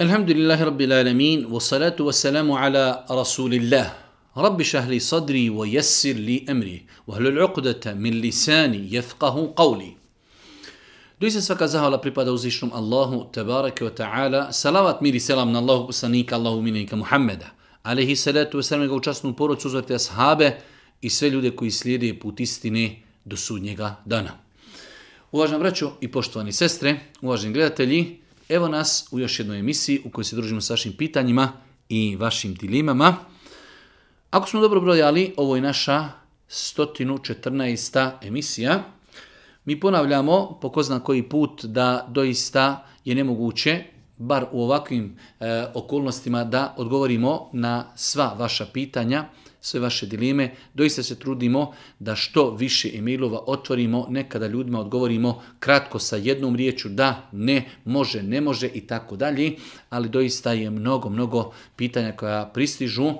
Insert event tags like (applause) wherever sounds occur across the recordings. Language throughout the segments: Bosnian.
Alhamdulillahi Rabbil alamin wa salatu wa salamu ala Rasulillah. Rabbi šahli sadri wa yassir li emri wa hlul uqdata min lisani jefqahu qavli. se svaka zahvala pripada uzvišnom Allahu tabaraka wa ta'ala. Salavat miri selam na Allahu poslanika, Allahu minika Muhammeda. Alehi salatu salamu ga u časnu porod uzvrte ashabe i sve ljude koji slijede put istine do sudnjega dana. Uvažen braćo i poštovani sestre, uvaženi gledatelji, Evo nas u još jednoj emisiji u kojoj se družimo s vašim pitanjima i vašim dilimama. Ako smo dobro brojali, ovo je naša 114. emisija. Mi ponavljamo, po ko zna koji put, da doista je nemoguće, bar u ovakvim e, okolnostima, da odgovorimo na sva vaša pitanja, sve vaše dileme. Doista se trudimo da što više emailova otvorimo, nekada ljudima odgovorimo kratko sa jednom riječu da, ne, može, ne može i tako dalje, ali doista je mnogo, mnogo pitanja koja pristižu e,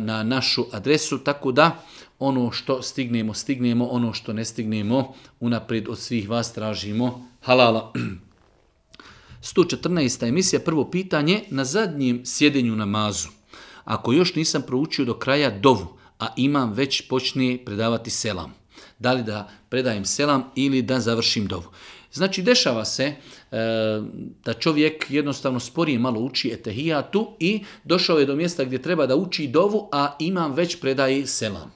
na našu adresu, tako da ono što stignemo, stignemo, ono što ne stignemo, unaprijed od svih vas tražimo halala. 114. (clears throat) emisija, prvo pitanje, na zadnjem sjedenju namazu ako još nisam proučio do kraja dovu, a imam već počne predavati selam. Da li da predajem selam ili da završim dovu. Znači, dešava se e, da čovjek jednostavno sporije malo uči etehijatu i došao je do mjesta gdje treba da uči dovu, a imam već predaje selam.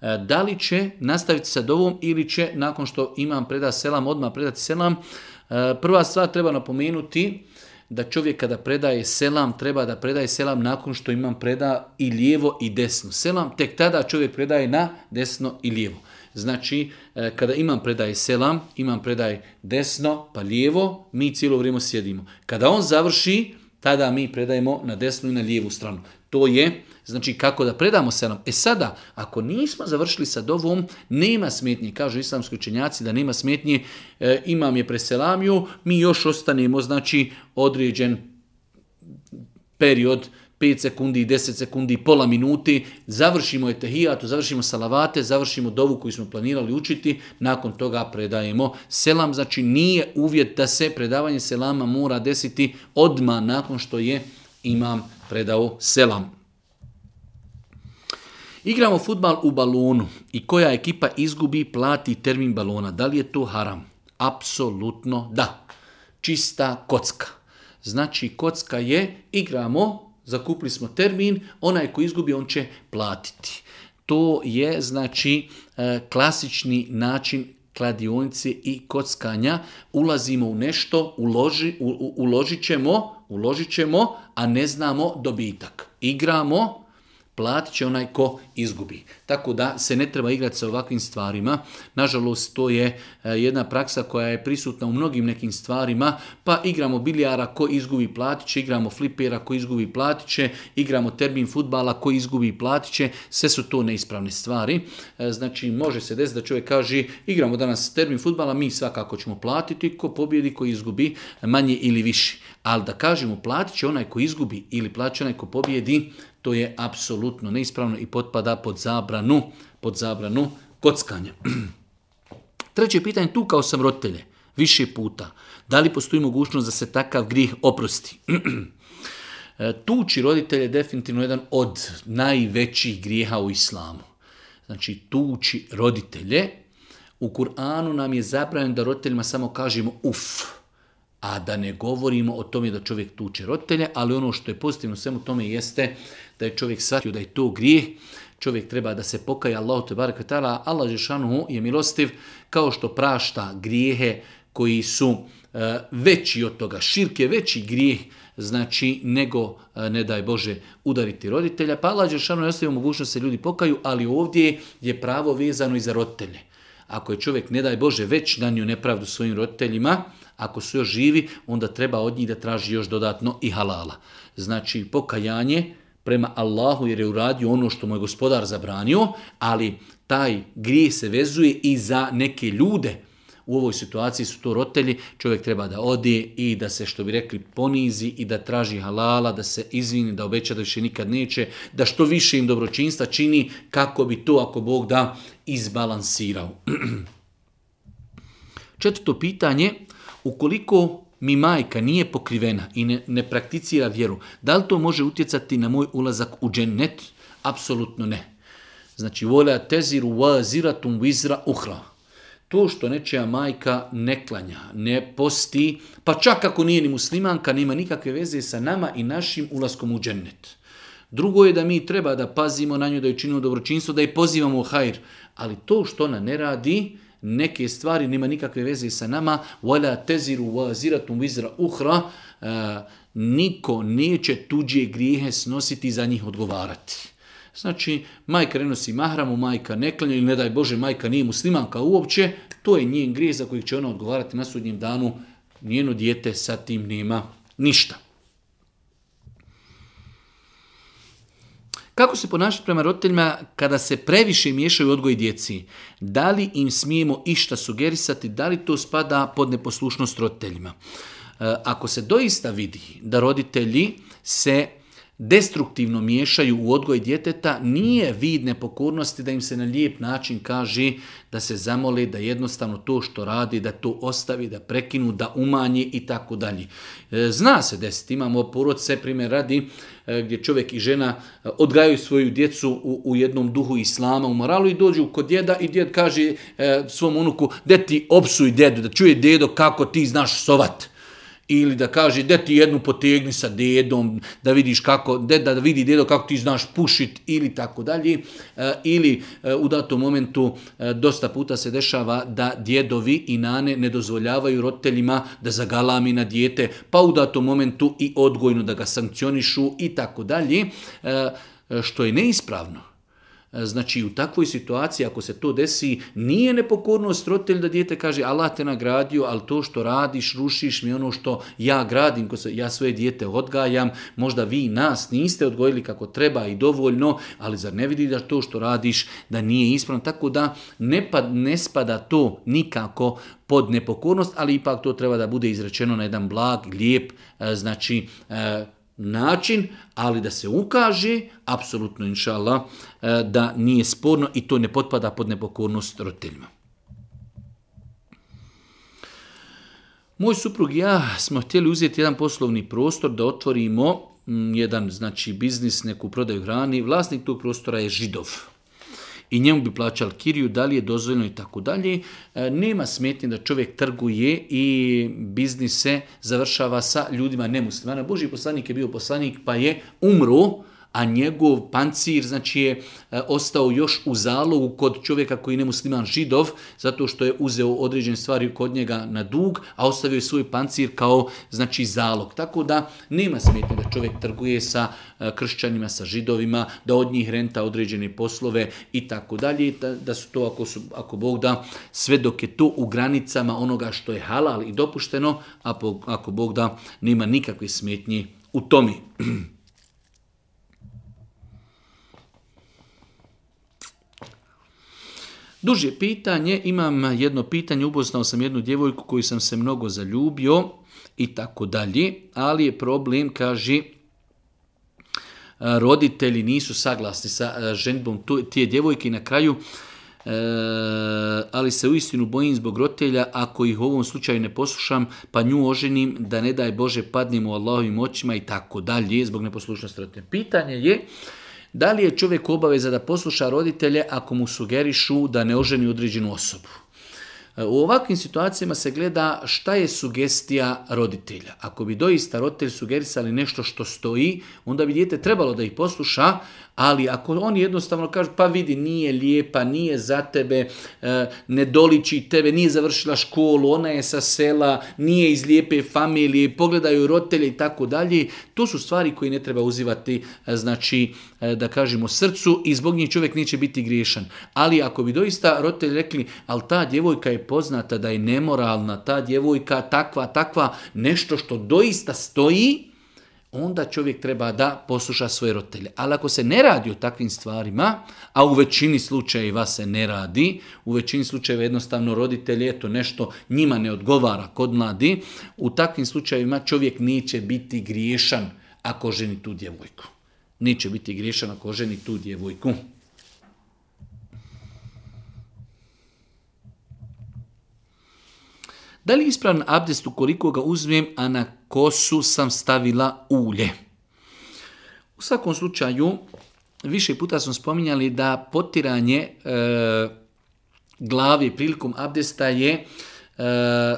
E, da li će nastaviti sa dovom ili će nakon što imam preda selam, odmah predati selam, e, prva stvar treba napomenuti da čovjek kada predaje selam, treba da predaje selam nakon što imam preda i lijevo i desno. Selam tek tada čovjek predaje na desno i lijevo. Znači, e, kada imam predaj selam, imam predaj desno pa lijevo, mi cijelo vrijeme sjedimo. Kada on završi, tada mi predajemo na desnu i na lijevu stranu. To je Znači kako da predamo selam. E sada, ako nismo završili sa dovom, nema smetnje. Kažu islamski učenjaci da nema smetnje, e, imam je preselamio, mi još ostanemo znači određen period 5 sekundi, 10 sekundi, pola minuti, završimo je tehijatu, završimo salavate, završimo dovu koju smo planirali učiti, nakon toga predajemo selam. Znači nije uvjet da se predavanje selama mora desiti odma nakon što je imam predao selam. Igramo futbal u balonu i koja ekipa izgubi plati termin balona. Da li je to haram? Apsolutno da. Čista kocka. Znači kocka je igramo, zakupili smo termin, onaj ko izgubi on će platiti. To je znači e, klasični način kladionice i kockanja. Ulazimo u nešto, uloži, u, uložit, ćemo, uložit ćemo, a ne znamo dobitak. Igramo, platit će onaj ko izgubi. Tako da se ne treba igrati sa ovakvim stvarima. Nažalost, to je e, jedna praksa koja je prisutna u mnogim nekim stvarima. Pa igramo bilijara ko izgubi platit će, igramo flipera ko izgubi platit će, igramo termin futbala ko izgubi platit će. Sve su to neispravne stvari. E, znači, može se desiti da čovjek kaže igramo danas termin futbala, mi svakako ćemo platiti, ko pobjedi, ko izgubi manje ili više. Ali da kažemo platit će onaj ko izgubi ili platit će onaj ko pobjedi, to je apsolutno neispravno i potpada pod zabranu, pod zabranu kockanja. (clears throat) Treće pitanje, tu kao sam roditelje, više puta, da li postoji mogućnost da se takav grih oprosti? (clears throat) E, tući roditelje je definitivno jedan od najvećih grijeha u islamu. Znači, tući roditelje. U Kur'anu nam je zabranjeno da roditeljima samo kažemo uf. A da ne govorimo o tome da čovjek tuče roditelje, ali ono što je pozitivno svemu tome jeste da je čovjek shvatio da je to grijeh, čovjek treba da se pokaja Allahu te barek vetala, Allah je milostiv kao što prašta grijehe koji su e, veći od toga. širke, veći grijeh znači nego, e, ne daj Bože, udariti roditelja. Pa Allah Žešanu je ostavio mogućnost da se ljudi pokaju, ali ovdje je pravo vezano i za roditelje. Ako je čovjek, ne daj Bože, već nanio nepravdu svojim roditeljima, ako su još živi, onda treba od njih da traži još dodatno i halala. Znači pokajanje prema Allahu jer je uradio ono što mu je gospodar zabranio, ali taj grijeh se vezuje i za neke ljude. U ovoj situaciji su to rotelji, čovjek treba da ode i da se, što bi rekli, ponizi i da traži halala, da se izvini, da obeća da više nikad neće, da što više im dobročinstva čini kako bi to, ako Bog da, izbalansirao. (clears throat) Četvrto pitanje, ukoliko mi majka nije pokrivena i ne, prakticira vjeru, da li to može utjecati na moj ulazak u džennet? Apsolutno ne. Znači, volja teziru ziratum vizra uhra. To što nečija majka ne klanja, ne posti, pa čak ako nije ni muslimanka, nema nikakve veze sa nama i našim ulaskom u džennet. Drugo je da mi treba da pazimo na nju, da joj činimo dobročinstvo, da je pozivamo u hajr. Ali to što ona ne radi, neke stvari nema nikakve veze sa nama, wala teziru wizra uhra, e, niko neće tuđe grijehe snositi i za njih odgovarati. Znači, majka ne nosi mahramu, majka ne klanja ili ne daj Bože, majka nije muslimanka uopće, to je njen grijeh za kojeg će ona odgovarati na sudnjem danu, njeno dijete sa tim nema ništa. Kako se ponašati prema roditeljima kada se previše miješaju odgoj djeci? Da li im smijemo išta sugerisati? Da li to spada pod neposlušnost roditeljima? E, ako se doista vidi da roditelji se destruktivno miješaju u odgoj djeteta, nije vid nepokornosti da im se na lijep način kaže da se zamoli, da jednostavno to što radi, da to ostavi, da prekinu, da umanji i tako dalje. E, zna se desiti, imamo porodce, primjer radi, e, gdje čovjek i žena e, odgajaju svoju djecu u, u, jednom duhu islama, u moralu i dođu kod djeda i djed kaže svom unuku, de ti opsuj dedu, da čuje djedo kako ti znaš sovat ili da kaže da ti jednu potegni sa dedom, da vidiš kako, da vidi dedo kako ti znaš pušit ili tako dalje. E, ili e, u datom momentu e, dosta puta se dešava da djedovi i nane ne dozvoljavaju roditeljima da zagalami na dijete, pa u datom momentu i odgojno da ga sankcionišu i tako dalje, što je neispravno. E, znači u takvoj situaciji ako se to desi nije nepokornost roditelj da dijete kaže Allah te nagradio, ali to što radiš, rušiš mi ono što ja gradim, ko se, ja svoje dijete odgajam, možda vi nas niste odgojili kako treba i dovoljno, ali zar ne vidi da to što radiš da nije ispravno, tako da ne, pa, ne spada to nikako pod nepokornost, ali ipak to treba da bude izrečeno na jedan blag, lijep, e, znači e, način, ali da se ukaže, apsolutno inšala, eh, da nije sporno i to ne potpada pod nepokornost roditeljima. Moj suprug i ja smo htjeli uzeti jedan poslovni prostor da otvorimo mm, jedan znači biznis, neku prodaju hrani. Vlasnik tog prostora je židov i njemu bi plaćali kiriju, da li je dozvoljeno i tako dalje. E, nema smetnje da čovjek trguje i biznis se završava sa ljudima nemuslimana. Boži poslanik je bio poslanik pa je umro, a njegov pancir znači je e, ostao još u zalogu kod čovjeka koji ne musliman židov, zato što je uzeo određen stvari kod njega na dug, a ostavio je svoj pancir kao znači zalog. Tako da nema smetnje da čovjek trguje sa e, kršćanima, sa židovima, da od njih renta određene poslove i tako dalje, da su to ako, su, ako Bog da, sve dok je to u granicama onoga što je halal i dopušteno, a po, ako Bog da, nema nikakve smetnje u tome. (clears throat) Duže pitanje, imam jedno pitanje, upoznao sam jednu djevojku koju sam se mnogo zaljubio i tako dalje, ali je problem, kaže, roditelji nisu saglasni sa e, ženbom tije djevojke i na kraju, e, ali se uistinu bojim zbog roditelja, ako ih u ovom slučaju ne poslušam, pa nju oženim, da ne daj Bože padnem u Allahovim očima i tako dalje, zbog neposlušnosti roditelja. Pitanje je, da li je čovjek obaveza da posluša roditelje ako mu sugerišu da ne oženi određenu osobu? E, u ovakvim situacijama se gleda šta je sugestija roditelja. Ako bi doista roditelj sugerisali nešto što stoji, onda bi dijete trebalo da ih posluša, ali ako oni jednostavno kažu pa vidi nije lijepa, nije za tebe, e, ne doliči tebe, nije završila školu, ona je sa sela, nije iz lijepe familije, pogledaju roditelje i tako dalje, to su stvari koje ne treba uzivati e, znači e, da kažemo srcu i zbog njih čovjek neće biti griješan. Ali ako bi doista roditelji rekli, ali ta djevojka je poznata da je nemoralna, ta djevojka takva, takva, nešto što doista stoji, onda čovjek treba da posluša svoje roditelje. Ali ako se ne radi o takvim stvarima, a u većini slučajeva se ne radi, u većini slučajeva jednostavno roditelj eto nešto njima ne odgovara kod mladi, u takvim slučajevima čovjek neće biti griješan ako ženi tu djevojku. Neće biti griješan ako ženi tu djevojku. Da li je ispravan abdest ukoliko ga uzmem, a na kosu sam stavila ulje? U svakom slučaju, više puta smo spominjali da potiranje e, glavi prilikom abdesta je e,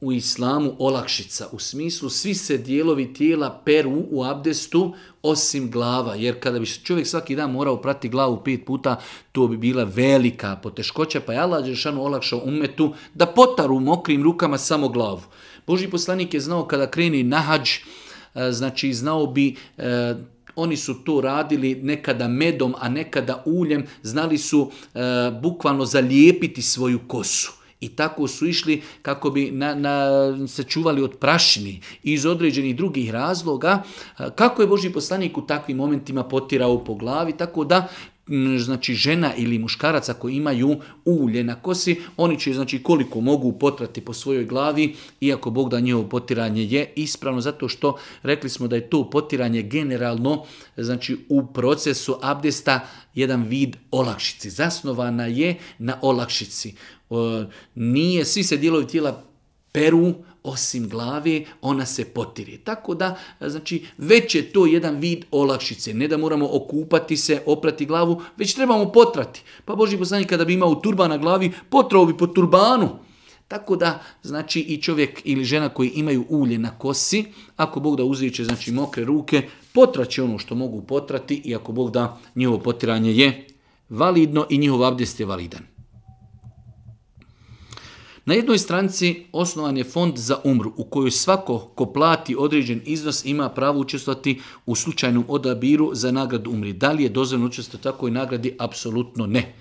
u islamu olakšica. U smislu svi se dijelovi tijela peru u abdestu osim glava. Jer kada bi čovjek svaki dan morao prati glavu pet puta, to bi bila velika poteškoća. Pa je Allah Đeršanu olakšao umetu da potaru mokrim rukama samo glavu. Boži poslanik je znao kada kreni nahađ, e, znači znao bi e, oni su to radili nekada medom, a nekada uljem, znali su e, bukvalno zalijepiti svoju kosu. I tako su išli kako bi na, na, se čuvali od prašini iz određenih drugih razloga. Kako je Boži poslanik u takvim momentima potirao po glavi, tako da znači žena ili muškaraca koji imaju ulje na kosi, oni će znači koliko mogu potrati po svojoj glavi, iako Bog da njihovo potiranje je ispravno, zato što rekli smo da je to potiranje generalno znači u procesu abdesta jedan vid olakšici. Zasnovana je na olakšici. Nije, svi se dijelovi tijela peru, osim glave, ona se potire. Tako da, znači, već je to jedan vid olakšice. Ne da moramo okupati se, oprati glavu, već trebamo potrati. Pa Boži poslanik kada bi imao turban na glavi, potrao bi po turbanu. Tako da, znači, i čovjek ili žena koji imaju ulje na kosi, ako Bog da uziće, znači, mokre ruke, potraće ono što mogu potrati i ako Bog da, njihovo potiranje je validno i njihov abdest je validan. Na jednoj stranci osnovan je fond za umru u kojoj svako ko plati određen iznos ima pravo učestvovati u slučajnom odabiru za nagradu umri. Da li je dozvoljeno učestvovati takvoj nagradi? Apsolutno ne.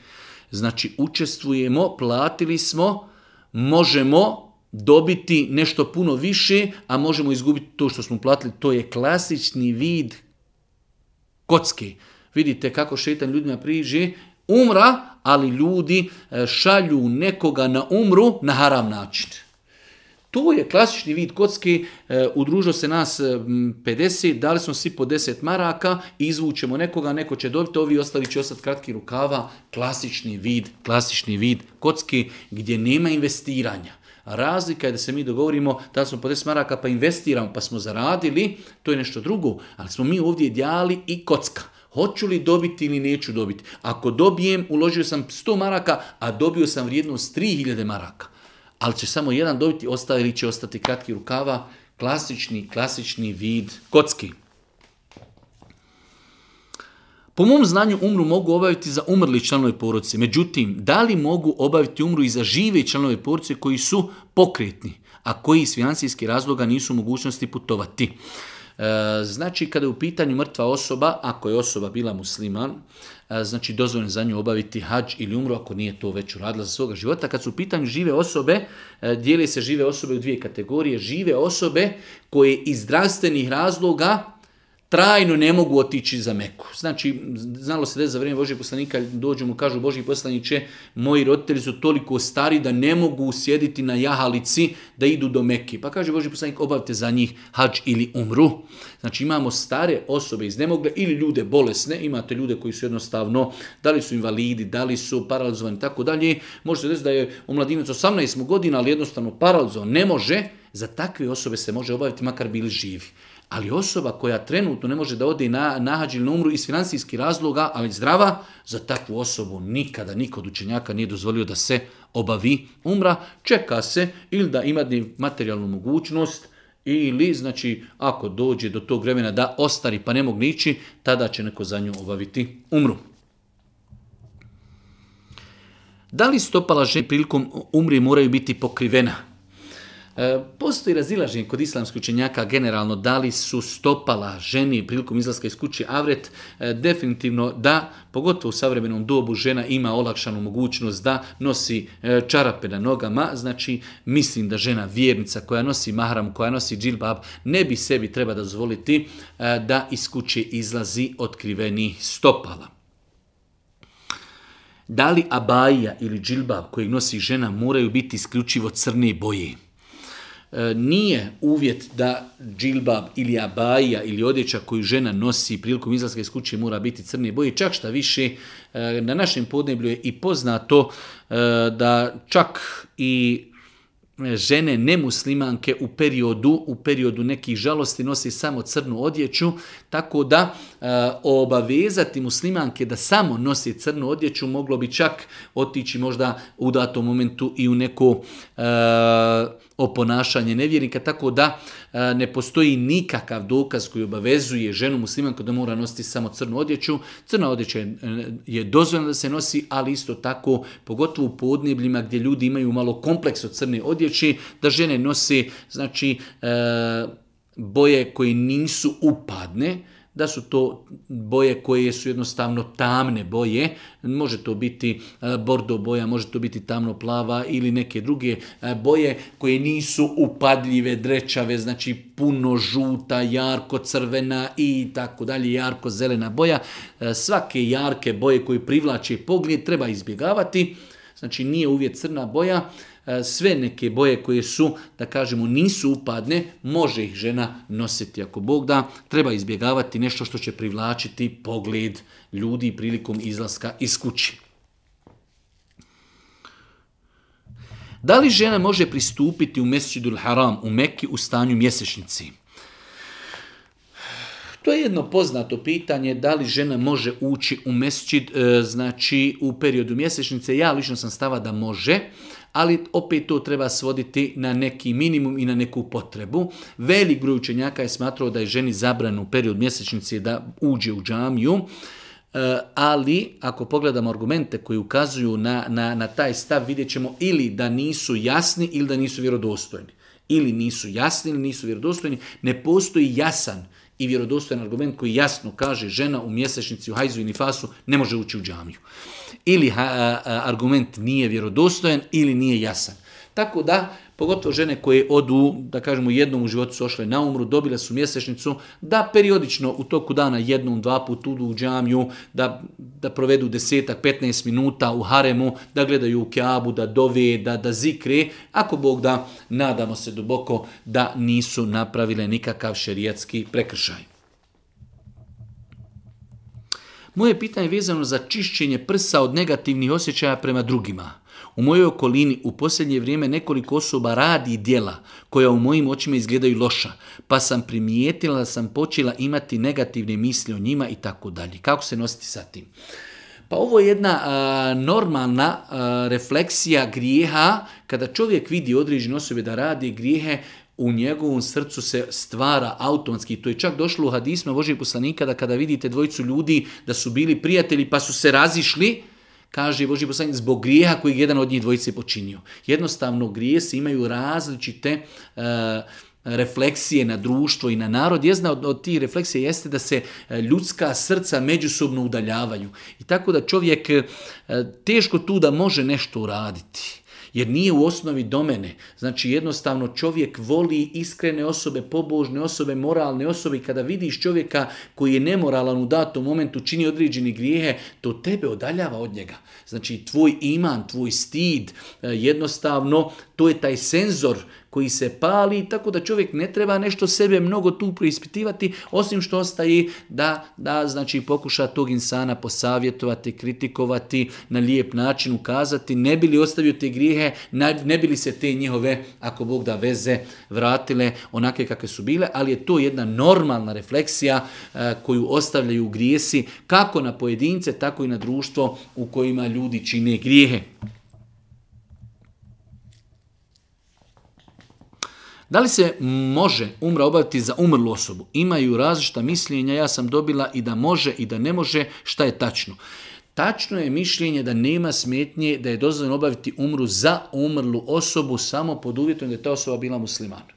Znači učestvujemo, platili smo, možemo dobiti nešto puno više, a možemo izgubiti to što smo platili. To je klasični vid kocki. Vidite kako šetan ljudima priži umra, ali ljudi e, šalju nekoga na umru na haram način. To je klasični vid kocki, e, udružio se nas 50, e, dali smo svi po 10 maraka, izvučemo nekoga, neko će dobiti, ovi ostali će ostati kratki rukava, klasični vid, klasični vid kocki gdje nema investiranja. Razlika je da se mi dogovorimo da smo po 10 maraka pa investiramo pa smo zaradili, to je nešto drugo, ali smo mi ovdje djali i kocka. Hoću li dobiti ili neću dobiti? Ako dobijem, uložio sam 100 maraka, a dobio sam vrijednost 3000 maraka. Ali će samo jedan dobiti, ostaje ili će ostati kratki rukava. Klasični, klasični vid kocki. Po mom znanju umru mogu obaviti za umrli članovi porodice. Međutim, da li mogu obaviti umru i za žive članove porodice koji su pokretni, a koji iz financijskih razloga nisu mogućnosti putovati? E, znači, kada je u pitanju mrtva osoba, ako je osoba bila musliman, e, znači dozvoljeno za nju obaviti hađ ili umru ako nije to već uradila za svoga života. Kad su u pitanju žive osobe, e, dijeli se žive osobe u dvije kategorije. Žive osobe koje iz zdravstvenih razloga trajno ne mogu otići za Meku. Znači, znalo se da je za vrijeme Božijeg poslanika dođu mu, kažu Božji poslaniće, moji roditelji su toliko stari da ne mogu sjediti na jahalici da idu do Meki. Pa kaže Božji poslanik, obavite za njih hađ ili umru. Znači, imamo stare osobe iz nemogle ili ljude bolesne, imate ljude koji su jednostavno, da li su invalidi, da li su paralizovani, tako dalje. se desiti da je omladinac 18 godina, ali jednostavno paralizovan ne može, za takve osobe se može obaviti makar bili živi. Ali osoba koja trenutno ne može da ode na nahađi ili na umru iz financijskih razloga, ali zdrava, za takvu osobu nikada niko od učenjaka nije dozvolio da se obavi umra. Čeka se ili da ima materijalnu mogućnost, ili, znači, ako dođe do tog vremena da ostari pa ne mogu ići, tada će neko za nju obaviti umru. Da li stopala žene prilikom umri moraju biti pokrivena? E, postoji razilaženje kod islamskih učenjaka generalno da li su stopala ženi prilikom izlaska iz kući avret. E, definitivno da, pogotovo u savremenom dobu žena ima olakšanu mogućnost da nosi e, čarape na nogama. Znači mislim da žena vjernica koja nosi mahram, koja nosi džilbab ne bi sebi treba dozvoliti da iz kuće izlazi otkriveni stopala. Da li abaja ili džilbab kojeg nosi žena moraju biti isključivo crne boje? E, nije uvjet da džilbab ili abaja ili odjeća koju žena nosi prilikom izlaska iz kuće mora biti crne boje. Čak šta više, e, na našem podneblju je i poznato e, da čak i žene nemuslimanke u periodu, u periodu nekih žalosti nosi samo crnu odjeću, tako da E, obavezati muslimanke da samo nosi crnu odjeću, moglo bi čak otići možda u datom momentu i u neko e, oponašanje nevjernika, tako da e, ne postoji nikakav dokaz koji obavezuje ženu muslimanku da mora nositi samo crnu odjeću. Crna odjeća je dozvoljena da se nosi, ali isto tako, pogotovo u podnebljima gdje ljudi imaju malo kompleks od crne odjeći, da žene nosi znači, boje koje nisu upadne, da su to boje koje su jednostavno tamne boje. Može to biti e, bordo boja, može to biti tamno plava ili neke druge e, boje koje nisu upadljive, drečave, znači puno žuta, jarko crvena i tako dalje, jarko zelena boja. E, svake jarke boje koje privlače pogled treba izbjegavati. Znači nije uvijek crna boja, E, sve neke boje koje su, da kažemo, nisu upadne, može ih žena nositi ako Bog da. Treba izbjegavati nešto što će privlačiti pogled ljudi prilikom izlaska iz kući. Da li žena može pristupiti u Mesjidul Haram u Mekki u stanju mjesečnici? To je jedno poznato pitanje da li žena može ući u mesčid, e, znači u periodu mjesečnice. Ja lično sam stava da može ali opet to treba svoditi na neki minimum i na neku potrebu. Velik broj učenjaka je smatrao da je ženi zabranu u period mjesečnice da uđe u džamiju, e, ali ako pogledamo argumente koji ukazuju na, na, na taj stav, vidjet ćemo ili da nisu jasni ili da nisu vjerodostojni. Ili nisu jasni ili nisu vjerodostojni. Ne postoji jasan i vjerodostojan argument koji jasno kaže žena u mjesečnici, u hajzu i nifasu ne može ući u džamiju. Ili argument nije vjerodostojan ili nije jasan. Tako da, pogotovo žene koje odu, da kažemo jednom u životu su ošle na umru, dobile su mjesečnicu, da periodično u toku dana jednom, dva put u džamiju, da, da provedu desetak, 15 minuta u haremu, da gledaju u kjabu, da dove, da, da zikre, ako Bog da, nadamo se duboko da nisu napravile nikakav šerijatski prekršaj. Moje pitanje je vezano za čišćenje prsa od negativnih osjećaja prema drugima. U mojoj okolini u posljednje vrijeme nekoliko osoba radi djela koja u mojim očima izgledaju loša, pa sam primijetila da sam počela imati negativne misli o njima i tako dalje. Kako se nositi sa tim? Pa ovo je jedna normalna refleksija grijeha kada čovjek vidi određene osobe da radi grijehe u njegovom srcu se stvara automatski. To je čak došlo u hadisma Božih poslanika da kada vidite dvojicu ljudi da su bili prijatelji pa su se razišli, kaže Boži poslanik, zbog grijeha koji jedan od njih dvojice počinio. Jednostavno, grijesi imaju različite eh, refleksije na društvo i na narod. Jedna od, od tih refleksija jeste da se eh, ljudska srca međusobno udaljavaju. I tako da čovjek eh, teško tu da može nešto uraditi jer nije u osnovi do mene. Znači jednostavno čovjek voli iskrene osobe, pobožne osobe, moralne osobe i kada vidiš čovjeka koji je nemoralan u datom momentu, čini određeni grijehe, to tebe odaljava od njega. Znači tvoj iman, tvoj stid, e, jednostavno to je taj senzor koji se pali, tako da čovjek ne treba nešto sebe mnogo tu preispitivati, osim što ostaje da, da znači, pokuša tog insana posavjetovati, kritikovati, na lijep način ukazati, ne bi li ostavio te grijehe, ne bi li se te njihove, ako Bog da veze, vratile onake kakve su bile, ali je to jedna normalna refleksija eh, koju ostavljaju grijesi kako na pojedince, tako i na društvo u kojima ljudi čine grijehe. Da li se može umra obaviti za umrlu osobu? Imaju različita mišljenja, ja sam dobila i da može i da ne može, šta je tačno? Tačno je mišljenje da nema smetnje da je dozvoljeno obaviti umru za umrlu osobu samo pod uvjetom da je ta osoba bila muslimana.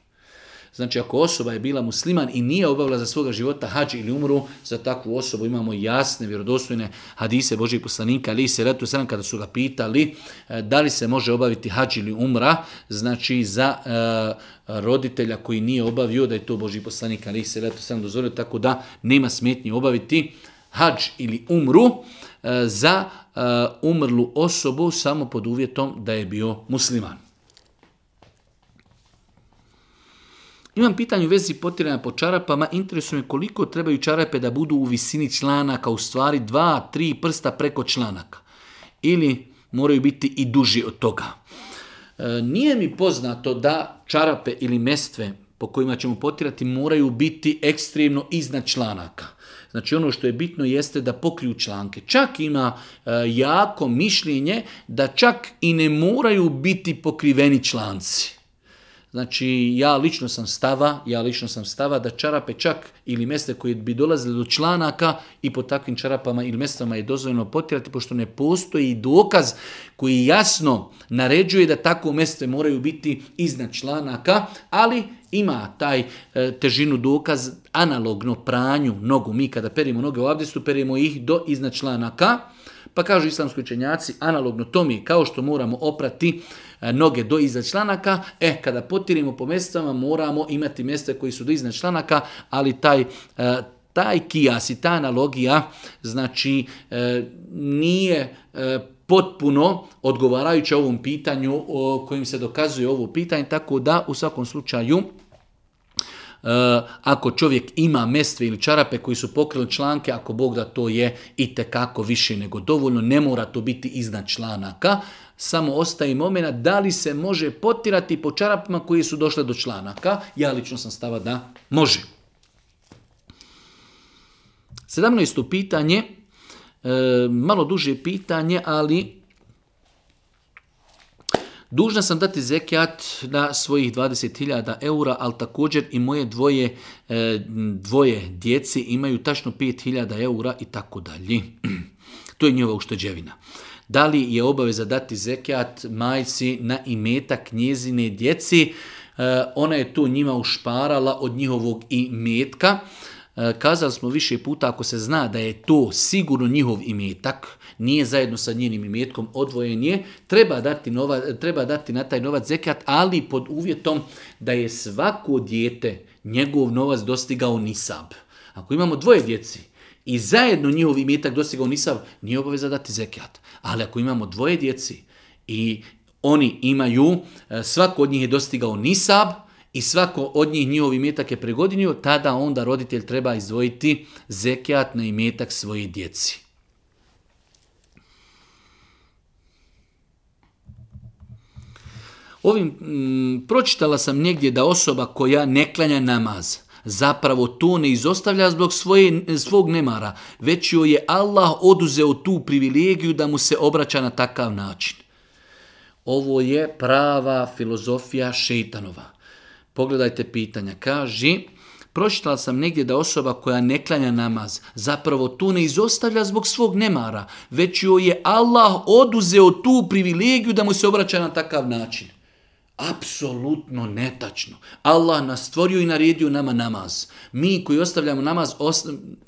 Znači ako osoba je bila musliman i nije obavila za svoga života hađ ili umru, za takvu osobu imamo jasne, vjerodostojne hadise Božih poslanika, ali se ratu sam kada su ga pitali e, da li se može obaviti hađ ili umra, znači za e, roditelja koji nije obavio da je to Boži poslanik, ali se ratu sam dozvolio, tako da nema smetnje obaviti hađ ili umru e, za umrlu osobu samo pod uvjetom da je bio musliman. Imam pitanje u vezi potiranja po čarapama, interesuje me koliko trebaju čarape da budu u visini članaka, u stvari dva, tri prsta preko članaka. Ili moraju biti i duži od toga. E, nije mi poznato da čarape ili mestve po kojima ćemo potirati moraju biti ekstremno iznad članaka. Znači ono što je bitno jeste da pokriju članke. Čak ima e, jako mišljenje da čak i ne moraju biti pokriveni članci. Znači, ja lično sam stava, ja lično sam stava da čarape čak ili mjeste koje bi dolazile do članaka i po takvim čarapama ili mjestama je dozvoljeno potirati, pošto ne postoji dokaz koji jasno naređuje da tako mjeste moraju biti iznad članaka, ali ima taj e, težinu dokaz analogno pranju nogu. Mi kada perimo noge u abdestu, perimo ih do iznad članaka, pa kažu islamski učenjaci, analogno mi kao što moramo oprati E, noge do iza članaka, e, kada potirimo po mjestama moramo imati mjeste koji su do iznad članaka, ali taj e, taj kijas i ta analogija znači e, nije potpuno odgovarajuća ovom pitanju o kojim se dokazuje ovo pitanje, tako da u svakom slučaju ako čovjek ima mestve ili čarape koji su pokrili članke, ako Bog da to je i tekako više nego dovoljno, ne mora to biti iznad članaka. Samo ostaje momena da li se može potirati po čarapima koji su došle do članaka. Ja lično sam stava da može. 17. pitanje, e, malo duže pitanje, ali Dužna sam dati zekijat na svojih 20.000 eura, ali također i moje dvoje, e, dvoje djeci imaju tačno 5.000 eura i tako dalje. (clears throat) To je njihova ušteđevina. Da li je obaveza dati zekijat majci na imetak njezine djeci? E, ona je to njima ušparala od njihovog imetka. E, kazali smo više puta, ako se zna da je to sigurno njihov imetak, nije zajedno sa njenim imetkom, odvojen je, treba dati, nova, treba dati na taj novac zekat, ali pod uvjetom da je svako dijete njegov novac dostigao nisab. Ako imamo dvoje djeci, i zajedno njihov imetak dostigao nisav, nije obaveza dati zekijat. Ali ako imamo dvoje djeci i oni imaju, e, svako od njih je dostigao nisab i svako od njih njihov imetak je pregodinio, tada onda roditelj treba izdvojiti zekijat na imetak svoje djeci. Ovim, mm, pročitala sam negdje da osoba koja ne klanja namaz, zapravo to ne izostavlja zbog svoje, svog nemara, već joj je Allah oduzeo tu privilegiju da mu se obraća na takav način. Ovo je prava filozofija šeitanova. Pogledajte pitanja. Kaži, pročitala sam negdje da osoba koja ne klanja namaz, zapravo tu ne izostavlja zbog svog nemara, već joj je Allah oduzeo tu privilegiju da mu se obraća na takav način. Apsolutno netačno. Allah nas stvorio i naredio nama namaz. Mi koji ostavljamo namaz,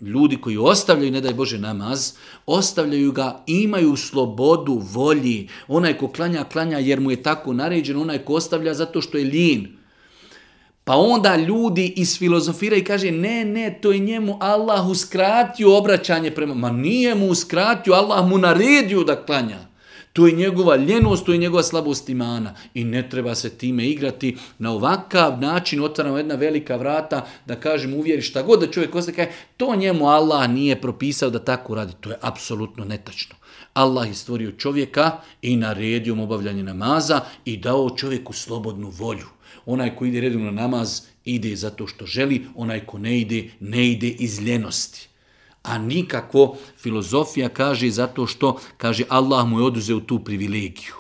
ljudi koji ostavljaju, ne daj Bože, namaz, ostavljaju ga, imaju slobodu volji. Onaj ko klanja, klanja jer mu je tako naređeno, onaj ko ostavlja zato što je lin. Pa onda ljudi iz filozofira i kaže ne, ne, to je njemu Allah uskratio obraćanje prema... Ma nije mu uskratio, Allah mu naredio da klanja. To je njegova ljenost, to je njegova slabost imana. I ne treba se time igrati. Na ovakav način otvaramo jedna velika vrata da kažem uvjeri šta god da čovjek kaže, to njemu Allah nije propisao da tako radi. To je apsolutno netačno. Allah je stvorio čovjeka i naredio mu obavljanje namaza i dao čovjeku slobodnu volju. Onaj ko ide redovno na namaz ide zato što želi, onaj ko ne ide, ne ide iz ljenosti a nikako filozofija kaže zato što kaže Allah mu je oduzeo tu privilegiju.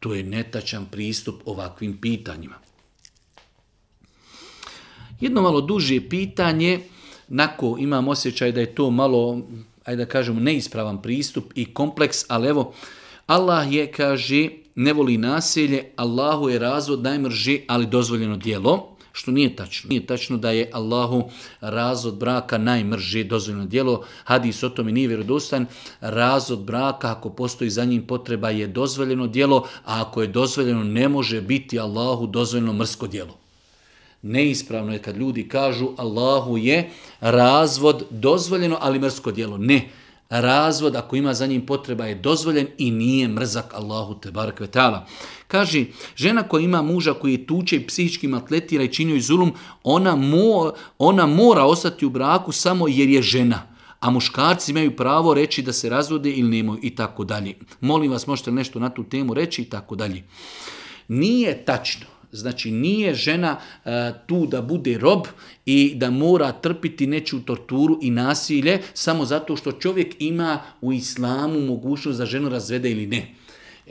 To je netačan pristup ovakvim pitanjima. Jedno malo duže pitanje, nako imam osjećaj da je to malo, ajde da kažemo, neispravan pristup i kompleks, ali evo, Allah je, kaže, ne voli nasilje, Allahu je razvod najmrži, ali dozvoljeno dijelo što nije tačno. Nije tačno da je Allahu razvod braka najmrži dozvoljeno djelo. Hadis o tome nije vjerodostan. Razvod braka, ako postoji za njim potreba, je dozvoljeno djelo, a ako je dozvoljeno, ne može biti Allahu dozvoljeno mrsko djelo. Neispravno je kad ljudi kažu Allahu je razvod dozvoljeno, ali mrsko djelo. Ne razvod ako ima za njim potreba je dozvoljen i nije mrzak Allahu te barakve Kaže, žena koja ima muža koji tuče i psihički matletira i čini zulum, ona, mo, ona mora ostati u braku samo jer je žena a muškarci imaju pravo reći da se razvode ili nemaju i tako dalje. Molim vas, možete nešto na tu temu reći i tako dalje. Nije tačno Znači nije žena e, tu da bude rob i da mora trpiti nečiju torturu i nasilje samo zato što čovjek ima u islamu mogućnost da ženu razvede ili ne.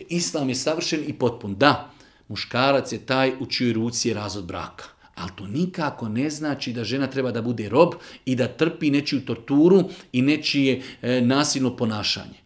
Islam je savršen i potpun. Da, muškarac je taj u čijoj ruci je razod braka. Ali to nikako ne znači da žena treba da bude rob i da trpi nečiju torturu i nečije e, nasilno ponašanje.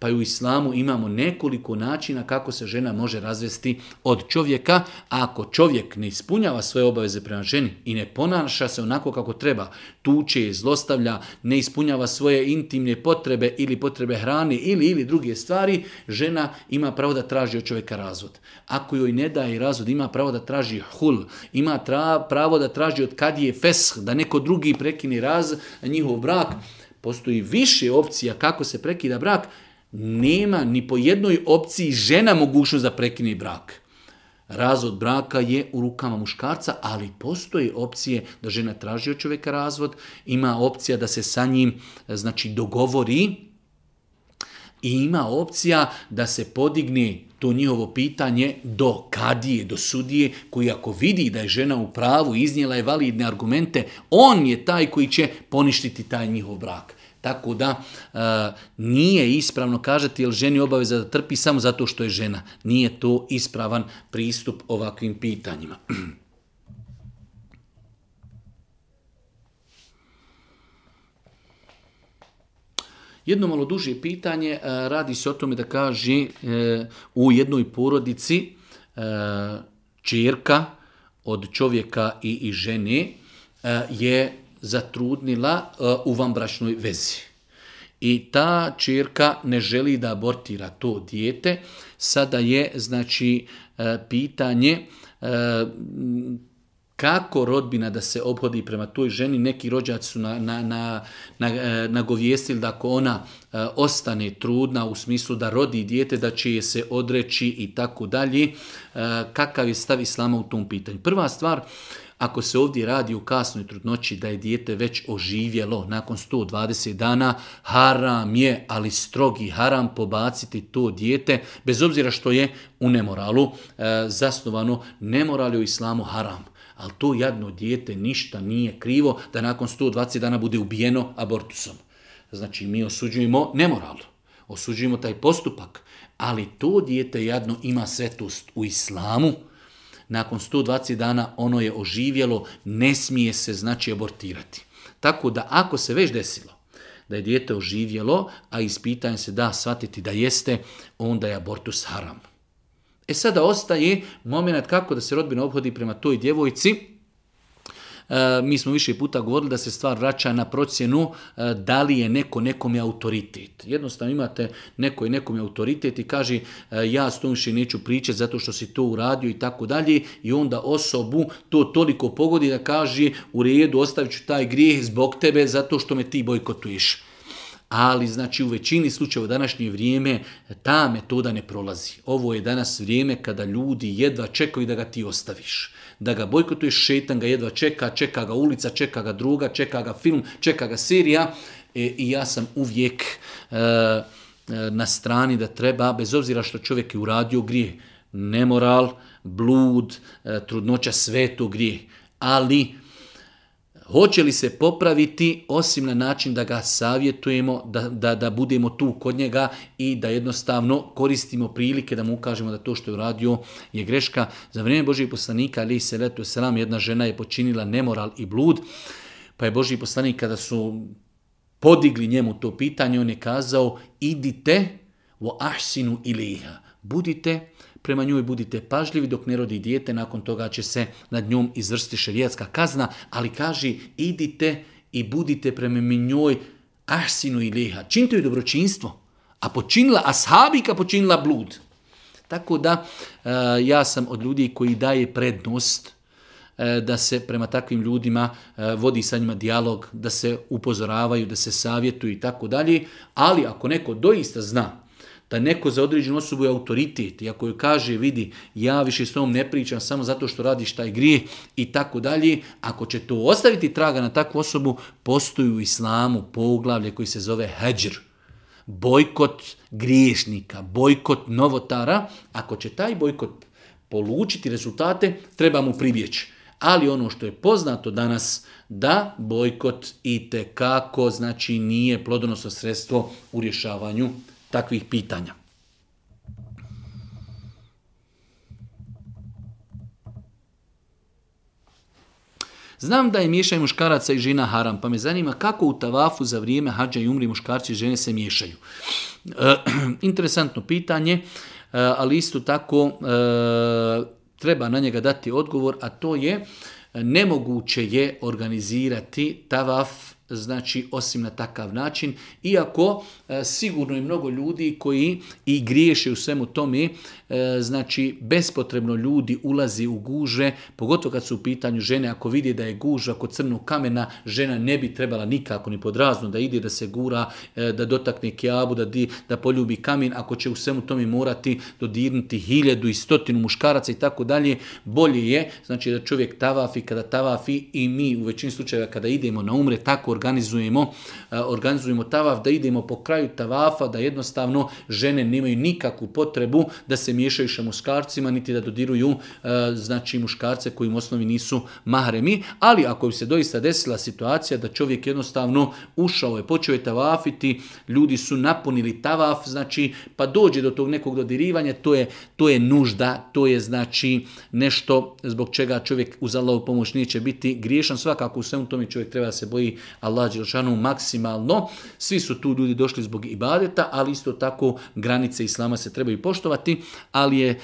Pa i u islamu imamo nekoliko načina kako se žena može razvesti od čovjeka, ako čovjek ne ispunjava svoje obaveze prema ženi i ne ponaša se onako kako treba, tuče, zlostavlja, ne ispunjava svoje intimne potrebe ili potrebe hrane ili ili druge stvari, žena ima pravo da traži od čovjeka razvod. Ako joj ne daje razvod, ima pravo da traži hul, ima pravo da traži od kad je fesh, da neko drugi prekini raz, njihov brak. Postoji više opcija kako se prekida brak, nema ni po jednoj opciji žena mogućnost da prekine brak. Razvod braka je u rukama muškarca, ali postoje opcije da žena traži od čovjeka razvod, ima opcija da se sa njim znači dogovori i ima opcija da se podigne to njihovo pitanje do kadije, do sudije, koji ako vidi da je žena u pravu, iznijela je validne argumente, on je taj koji će poništiti taj njihov brak. Tako da e, nije ispravno kažeti jel ženi obaveza da trpi samo zato što je žena. Nije to ispravan pristup ovakvim pitanjima. (clears throat) Jedno malo duže pitanje, e, radi se o tome da kaže e, u jednoj porodici čirka od čovjeka i, i žene je zatrudnila uh, u vanbračnoj vezi. I ta čerka ne želi da abortira to dijete. Sada je, znači, uh, pitanje uh, kako rodbina da se obhodi prema toj ženi, neki rođaci su na, na, na, na, da ako ona ostane trudna u smislu da rodi dijete, da će je se odreći i tako dalje, kakav je stav islama u tom pitanju. Prva stvar, ako se ovdje radi u kasnoj trudnoći da je dijete već oživjelo nakon 120 dana, haram je, ali strogi haram pobaciti to dijete, bez obzira što je u nemoralu e, zasnovano, nemoral je u islamu haram ali to jadno dijete ništa nije krivo da nakon 120 dana bude ubijeno abortusom. Znači mi osuđujemo nemoral, osuđujemo taj postupak, ali to dijete jadno ima svetost u islamu, nakon 120 dana ono je oživjelo, ne smije se znači abortirati. Tako da ako se već desilo da je dijete oživjelo, a ispitanje se da shvatiti da jeste, onda je abortus haram. E sada ostaje moment kako da se rodbina obhodi prema toj djevojci, E, mi smo više puta govorili da se stvar vraća na procjenu e, da li je neko nekom je autoritet. Jednostavno imate neko i nekom je autoritet i kaže e, ja s tom više neću pričati zato što si to uradio i tako dalje i onda osobu to toliko pogodi da kaže u redu ostavit ću taj grijeh zbog tebe zato što me ti bojkotuješ. Ali znači u većini slučajeva u današnje vrijeme ta metoda ne prolazi. Ovo je danas vrijeme kada ljudi jedva čekaju da ga ti ostaviš da ga bojkotuješ, šetan ga jedva čeka, čeka ga ulica, čeka ga druga, čeka ga film, čeka ga serija e, i ja sam uvijek e, e, na strani da treba, bez obzira što čovjek je uradio grije, nemoral, blud, trudnoća, sve to grijeh, ali Hoće li se popraviti osim na način da ga savjetujemo, da, da, da budemo tu kod njega i da jednostavno koristimo prilike da mu ukažemo da to što je uradio je greška. Za vrijeme Božih poslanika, ali se letu selam, jedna žena je počinila nemoral i blud, pa je Božji poslanik kada su podigli njemu to pitanje, on je kazao idite u ahsinu iliha, budite prema njoj budite pažljivi dok ne rodi dijete, nakon toga će se nad njom izvrsti šerijatska kazna, ali kaži idite i budite prema njoj ahsinu i liha. Činite joj dobročinstvo. A počinila ashabika, počinila blud. Tako da e, ja sam od ljudi koji daje prednost e, da se prema takvim ljudima e, vodi sa njima dijalog, da se upozoravaju, da se savjetuju i tako dalje. Ali ako neko doista zna da neko za određenu osobu je autoritet, i ako joj kaže, vidi, ja više s tom ne pričam samo zato što radiš taj grije i tako dalje, ako će to ostaviti traga na takvu osobu, postoji u islamu poglavlje koji se zove hađr, bojkot griješnika, bojkot novotara, ako će taj bojkot polučiti rezultate, treba mu pribjeći. Ali ono što je poznato danas, da bojkot i kako znači nije plodonosno sredstvo u rješavanju takvih pitanja. Znam da je miješaj muškaraca i žena haram, pa me zanima kako u tavafu za vrijeme hađa i umri muškarci i žene se miješaju. (clears throat) interesantno pitanje, e, ali isto tako e, treba na njega dati odgovor, a to je nemoguće je organizirati tavaf znači osim na takav način, iako e, sigurno je mnogo ljudi koji i griješe u svemu tome, e, znači bespotrebno ljudi ulazi u guže, pogotovo kad su u pitanju žene, ako vidi da je guža kod crnog kamena, žena ne bi trebala nikako ni podrazno da ide, da se gura, e, da dotakne kjabu, da, da poljubi kamen, ako će u svemu tome morati dodirnuti hiljadu i stotinu muškaraca i tako dalje, bolje je znači da čovjek tavafi, kada tavafi i mi u većini slučajeva kada idemo na umre, tako organizujemo, e, organizujemo tavaf, da idemo po kraju tavafa, da jednostavno žene nemaju nikakvu potrebu da se miješaju sa muškarcima, niti da dodiruju e, znači muškarce koji u osnovi nisu mahremi, ali ako bi se doista desila situacija da čovjek jednostavno ušao je, počeo je tavafiti, ljudi su napunili tavaf, znači pa dođe do tog nekog dodirivanja, to je, to je nužda, to je znači nešto zbog čega čovjek uz pomoć neće biti griješan, svakako u svemu tome čovjek treba da se boji Allah Đelšanu maksimalno. Svi su tu ljudi došli zbog ibadeta, ali isto tako granice Islama se trebaju poštovati, ali je e,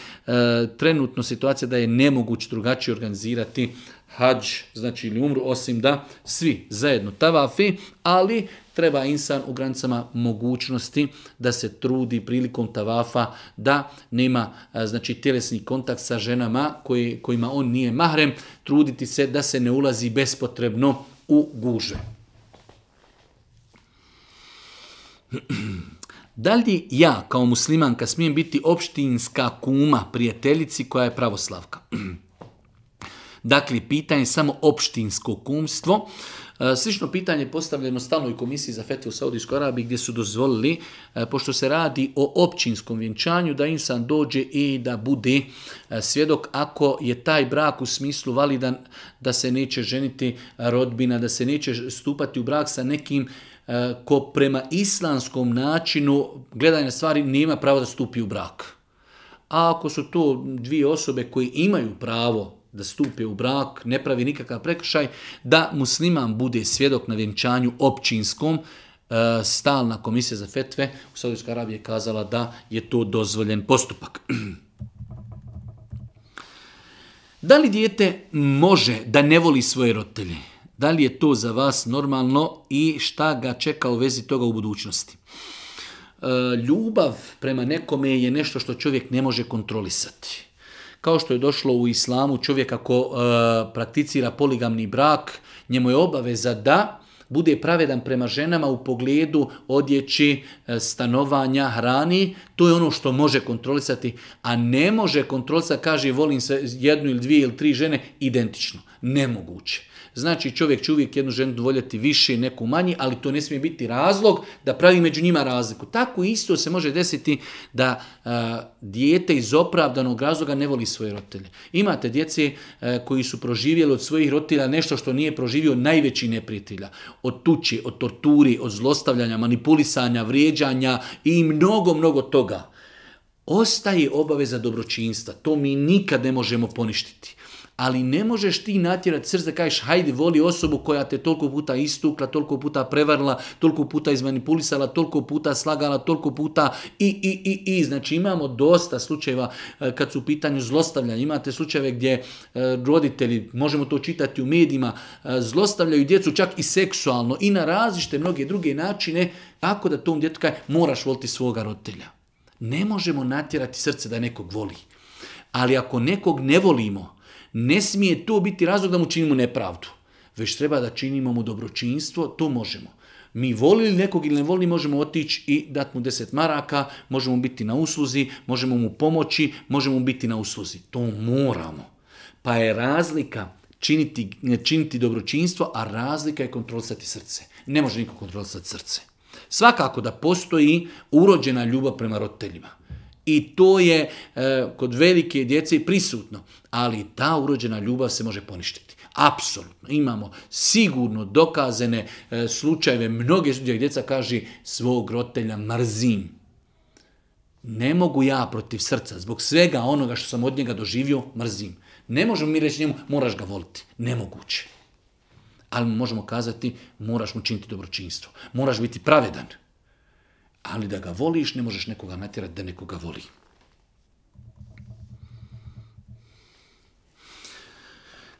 trenutno situacija da je nemoguće drugačije organizirati hađ, znači ili umru, osim da svi zajedno tavafi, ali treba insan u granicama mogućnosti da se trudi prilikom tavafa da nema e, znači tjelesni kontakt sa ženama koji, kojima on nije mahrem, truditi se da se ne ulazi bespotrebno u guže. da li ja kao muslimanka smijem biti opštinska kuma prijateljici koja je pravoslavka? dakle, pitanje samo opštinsko kumstvo. E, slično pitanje postavljeno stalnoj komisiji za fete u Saudijskoj Arabiji gdje su dozvolili, e, pošto se radi o općinskom vjenčanju, da insan dođe i da bude e, svjedok ako je taj brak u smislu validan da se neće ženiti rodbina, da se neće stupati u brak sa nekim E, ko prema islamskom načinu gledanja stvari nema pravo da stupi u brak. A ako su to dvije osobe koje imaju pravo da stupe u brak, ne pravi nikakav prekršaj, da musliman bude svjedok na vjenčanju općinskom, e, stalna komisija za fetve u Saudijskoj Arabiji je kazala da je to dozvoljen postupak. (clears throat) Da li dijete može da ne voli svoje roditelje? Da li je to za vas normalno i šta ga čeka u vezi toga u budućnosti? E, ljubav prema nekome je nešto što čovjek ne može kontrolisati. Kao što je došlo u islamu, čovjek ako e, prakticira poligamni brak, njemu je obaveza da bude pravedan prema ženama u pogledu odjeći, e, stanovanja, hrani, to je ono što može kontrolisati, a ne može kontrolisati, kaže volim se jednu ili dvije ili tri žene identično. Nemoguće. Znači čovjek će uvijek jednu ženu voljeti više, neku manji, ali to ne smije biti razlog da pravi među njima razliku. Tako isto se može desiti da e, dijete iz opravdanog razloga ne voli svoje roditelje. Imate djece e, koji su proživjeli od svojih roditelja nešto što nije proživio najveći neprijatelja. Od tući, od torturi, od zlostavljanja, manipulisanja, vrijeđanja i mnogo, mnogo toga. Ostaje obaveza dobročinstva. To mi nikad ne možemo poništiti ali ne možeš ti natjerati srce da kažeš hajde voli osobu koja te toliko puta istukla, toliko puta prevarila, toliko puta izmanipulisala, toliko puta slagala, toliko puta i, i, i, i. Znači imamo dosta slučajeva e, kad su u pitanju zlostavljanja. Imate slučajeve gdje e, roditelji, možemo to čitati u medijima, e, zlostavljaju djecu čak i seksualno i na različite mnoge druge načine, tako da tom djetu moraš voliti svoga roditelja. Ne možemo natjerati srce da nekog voli. Ali ako nekog ne volimo, ne smije to biti razlog da mu činimo nepravdu, već treba da činimo mu dobročinstvo, to možemo. Mi volili nekog ili ne volili, možemo otići i dati mu deset maraka, možemo biti na usluzi, možemo mu pomoći, možemo biti na usluzi. To moramo. Pa je razlika činiti, činiti dobročinstvo, a razlika je kontrolisati srce. Ne može niko kontrolisati srce. Svakako da postoji urođena ljubav prema roditeljima. I to je e, kod velike djece prisutno. Ali ta urođena ljubav se može poništiti. Apsolutno. Imamo sigurno dokazane e, slučajeve. Mnoge gdje djeca kaže svog rotelja mrzim. Ne mogu ja protiv srca, zbog svega onoga što sam od njega doživio, mrzim. Ne možemo mi reći njemu, moraš ga voliti. Nemoguće. Ali možemo kazati, moraš mu činiti dobročinstvo. Moraš biti pravedan ali da ga voliš ne možeš nekoga natjerati da nekoga voli.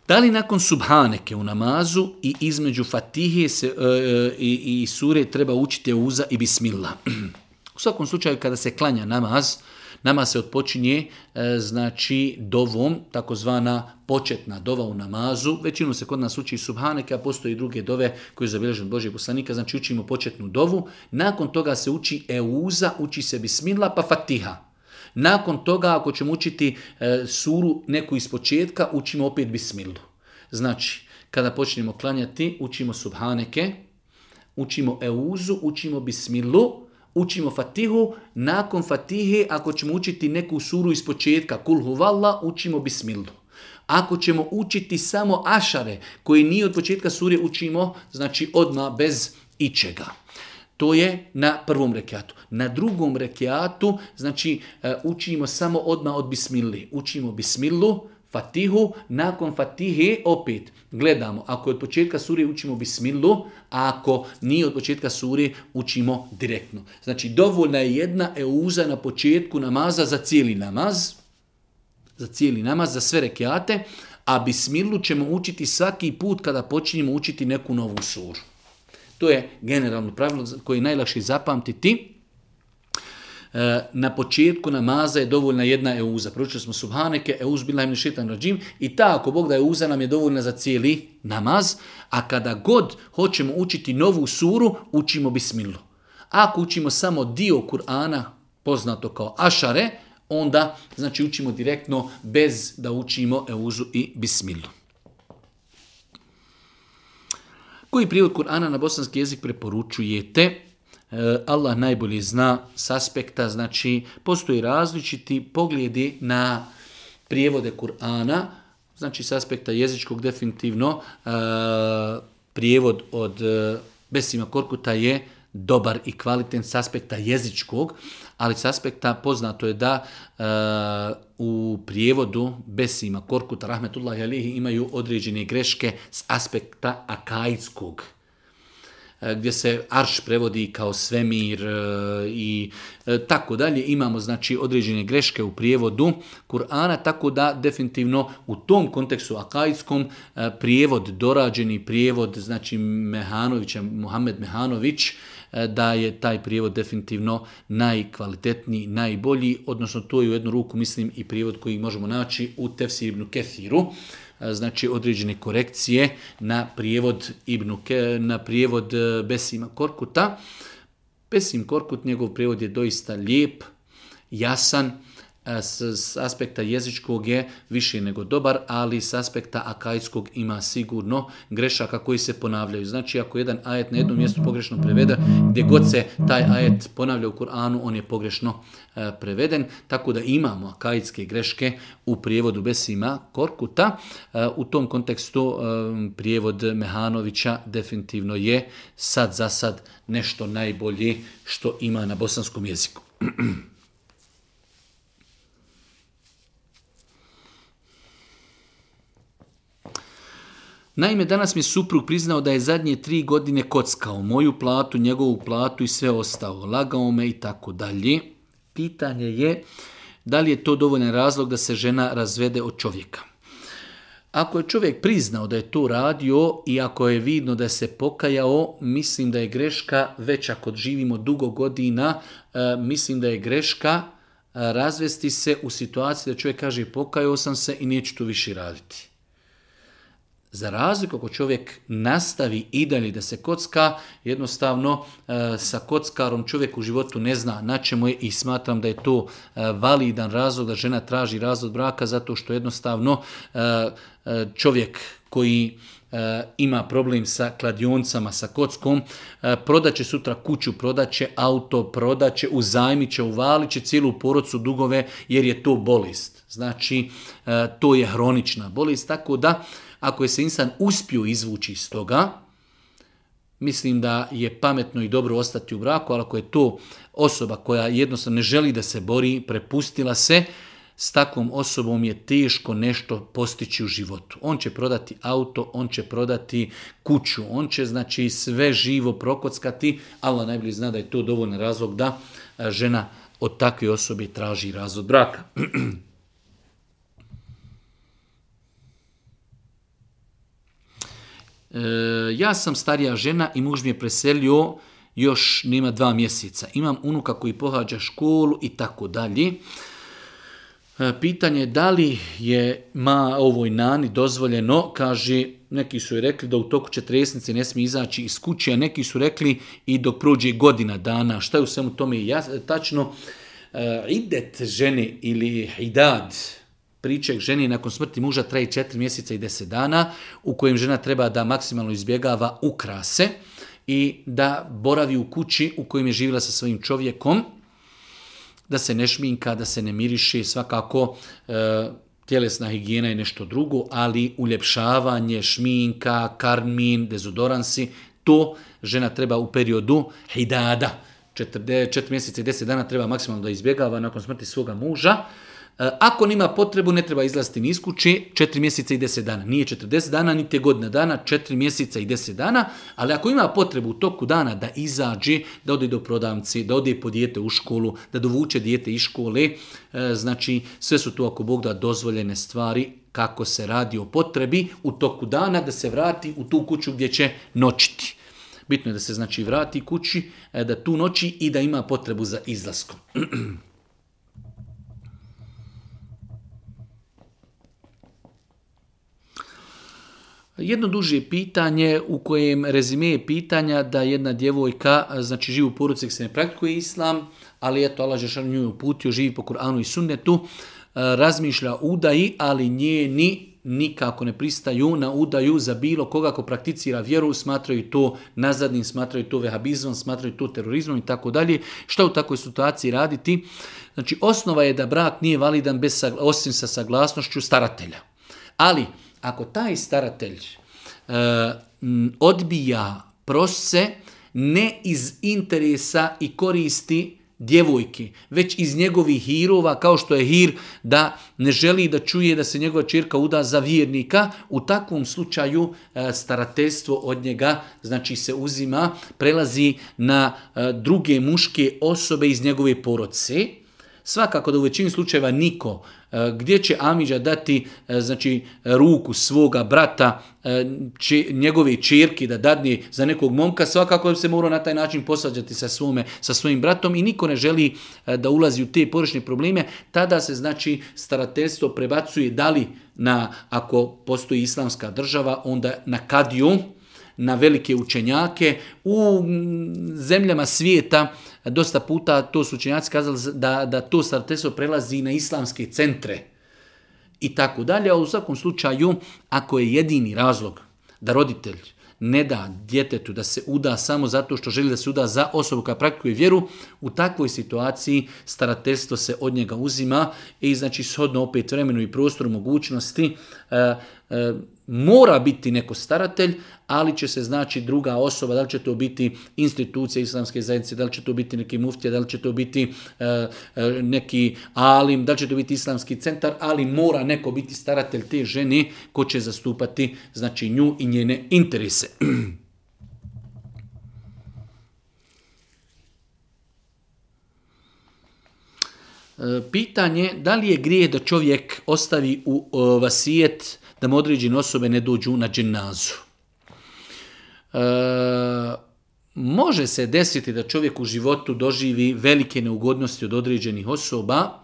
Da li nakon subhaneke u namazu i između fatihe se, e, e, i, i sure treba učiti uza i bismillah? (clears throat) U svakom slučaju kada se klanja namaz, Nama se odpočinje e, znači dovom, takozvana početna dova u namazu. Većinu se kod nas uči a postoji i druge dove koje je zabilježen Božje poslanika, znači učimo početnu dovu. Nakon toga se uči euza, uči se bismila pa fatiha. Nakon toga, ako ćemo učiti e, suru neku iz početka, učimo opet bismilu. Znači, kada počnemo klanjati, učimo subhaneke, učimo euzu, učimo bismilu, učimo fatihu, nakon fatihe ako ćemo učiti neku suru iz početka, kul huvalla, učimo bismilu. Ako ćemo učiti samo ašare, koji ni od početka sure učimo, znači odmah bez ičega. To je na prvom rekiatu. Na drugom rekiatu, znači e, učimo samo odma od bismili. Učimo bismilu, Fatihu, nakon Fatihe opet gledamo. Ako od početka suri učimo bismilu, a ako nije od početka suri učimo direktno. Znači dovoljna je jedna euza na početku namaza za cijeli namaz, za cijeli namaz, za sve rekiate, a bismilu ćemo učiti svaki put kada počinjemo učiti neku novu suru. To je generalno pravilo koje je najlakše zapamtiti E, na početku namaza je dovoljna jedna euza. Pročili smo subhaneke, euz bila im šetan rađim i ta ako Bog da euza nam je dovoljna za cijeli namaz, a kada god hoćemo učiti novu suru, učimo bismilu. Ako učimo samo dio Kur'ana, poznato kao ašare, onda znači učimo direktno bez da učimo euzu i bismilu. Koji prijevod Kur'ana na bosanski jezik preporučujete? Eh, Allah najbolje zna s aspekta, znači postoji različiti pogledi na prijevode Kur'ana, znači s aspekta jezičkog definitivno eh, prijevod od eh, Besima Korkuta je dobar i kvaliten s aspekta jezičkog, ali s aspekta poznato je da u prijevodu Besima, Korkuta, Rahmetullahi Alihi imaju određene greške s aspekta akajskog E, gdje se arš prevodi kao svemir e, i e, tako dalje. Imamo znači određene greške u prijevodu Kur'ana, tako da definitivno u tom kontekstu akajskom prijevod, dorađeni prijevod, znači Mehanovića, Mohamed Mehanović, da je taj prijevod definitivno najkvalitetniji, najbolji, odnosno to je u jednu ruku mislim i prijevod koji možemo naći u Tefsir ibn Kethiru. E, znači određene korekcije na prijevod ibnu na prijevod e, Besima Korkuta. Besim Korkut, njegov prijevod je doista lijep, jasan, s, aspekta jezičkog je više nego dobar, ali s aspekta akajskog ima sigurno grešaka koji se ponavljaju. Znači, ako jedan ajet na jednom mjestu pogrešno prevede, gdje god se taj ajet ponavlja u Kur'anu, on je pogrešno e, preveden, tako da imamo akajske greške u prijevodu Besima Korkuta. E, u tom kontekstu e, prijevod Mehanovića definitivno je sad za sad nešto najbolje što ima na bosanskom jeziku. (clears throat) Naime, danas mi je suprug priznao da je zadnje tri godine kockao moju platu, njegovu platu i sve ostalo. Lagao me i tako dalje. Pitanje je da li je to dovoljan razlog da se žena razvede od čovjeka. Ako je čovjek priznao da je to radio i ako je vidno da se pokajao, mislim da je greška, već ako živimo dugo godina, e, mislim da je greška e, razvesti se u situaciji da čovjek kaže pokajao sam se i neću to više raditi. Za razliku ako čovjek nastavi i dalje da se kocka, jednostavno e, sa kockarom čovjek u životu ne zna na čemu je i smatram da je to e, validan razlog da žena traži razlog braka zato što jednostavno e, čovjek koji ima problem sa kladioncama, sa kockom, prodaće sutra kuću, prodaće auto, prodaće će, uvaliće cijelu porodcu dugove jer je to bolest. Znači, to je hronična bolest, tako da ako je se insan uspio izvući iz toga, mislim da je pametno i dobro ostati u braku, ali ako je to osoba koja jednostavno ne želi da se bori, prepustila se, s takvom osobom je teško nešto postići u životu. On će prodati auto, on će prodati kuću, on će znači sve živo prokockati. ali najbolje zna da je to dovoljno razlog da žena od takve osobe traži razvod braka. (clears throat) E, ja sam starija žena i muž mi je preselio još nema dva mjeseca. Imam unuka koji pohađa školu i tako dalje. E, pitanje je da li je ma ovoj nani dozvoljeno, kaže, neki su i rekli da u toku četresnice ne smije izaći iz kuće, a neki su rekli i dok prođe godina dana. Šta je u svemu tome ja, tačno? E, idet žene ili idad, priče ženi nakon smrti muža traje 4 mjeseca i 10 dana u kojem žena treba da maksimalno izbjegava ukrase i da boravi u kući u kojem je živjela sa svojim čovjekom, da se ne šminka, da se ne miriši, svakako e, tjelesna higijena je nešto drugo, ali uljepšavanje, šminka, karmin, dezodoransi, to žena treba u periodu hidada. 4, 4 mjeseca i 10 dana treba maksimalno da izbjegava nakon smrti svoga muža. E, ako nima potrebu, ne treba izlaziti ni iz kuće, 4 mjeseca i deset dana. Nije 40 dana, niti godina dana, četiri mjeseca i deset dana, ali ako ima potrebu u toku dana da izađe, da ode do prodavci, da ode po dijete u školu, da dovuče dijete iz škole, e, znači sve su tu ako Bog da dozvoljene stvari kako se radi o potrebi u toku dana da se vrati u tu kuću gdje će noćiti. Bitno je da se znači vrati kući, e, da tu noći i da ima potrebu za izlaskom. (clears throat) Jedno duže pitanje u kojem rezime je pitanja da jedna djevojka, znači živi u poruci se ne praktikuje islam, ali eto Allah nju je uputio, živi po Kur'anu i sunnetu, razmišlja udaji, ali ni nikako ne pristaju na udaju za bilo koga ko prakticira vjeru, smatraju to nazadnim, smatraju to vehabizmom, smatraju to terorizmom i tako dalje. Što u takvoj situaciji raditi? Znači, osnova je da brak nije validan bez, osim sa saglasnošću staratelja. Ali, ako taj staratelj e, odbija prosce, ne iz interesa i koristi djevojke, već iz njegovih hirova, kao što je hir da ne želi da čuje da se njegova čirka uda za vjernika, u takvom slučaju e, starateljstvo od njega znači se uzima, prelazi na e, druge muške osobe iz njegove porodce, Svakako da u većini slučajeva niko. E, gdje će Amidža dati e, znači, ruku svoga brata, će, njegove čirki da dadne za nekog momka, svakako bi se morao na taj način posađati sa, svome, sa svojim bratom i niko ne želi e, da ulazi u te porišne probleme. Tada se znači starateljstvo prebacuje da li na, ako postoji islamska država, onda na kadiju, na velike učenjake. U mm, zemljama svijeta dosta puta to su učenjaci kazali da, da to starateljstvo prelazi na islamske centre i tako dalje. A u svakom slučaju, ako je jedini razlog da roditelj ne da djetetu da se uda samo zato što želi da se uda za osobu koja praktikuje vjeru, u takvoj situaciji starateljstvo se od njega uzima i znači shodno opet vremenu i prostoru mogućnosti e, e, mora biti neko staratelj, ali će se znači druga osoba, da li će to biti institucija islamske zajednice, da li će to biti neki muftija, da li će to biti e, e, neki alim, da li će to biti islamski centar, ali mora neko biti staratelj te žene ko će zastupati znači nju i njene interese. E, pitanje da li je grijeh da čovjek ostavi u vasijet da mu određene osobe ne dođu na dženazu. E, može se desiti da čovjek u životu doživi velike neugodnosti od određenih osoba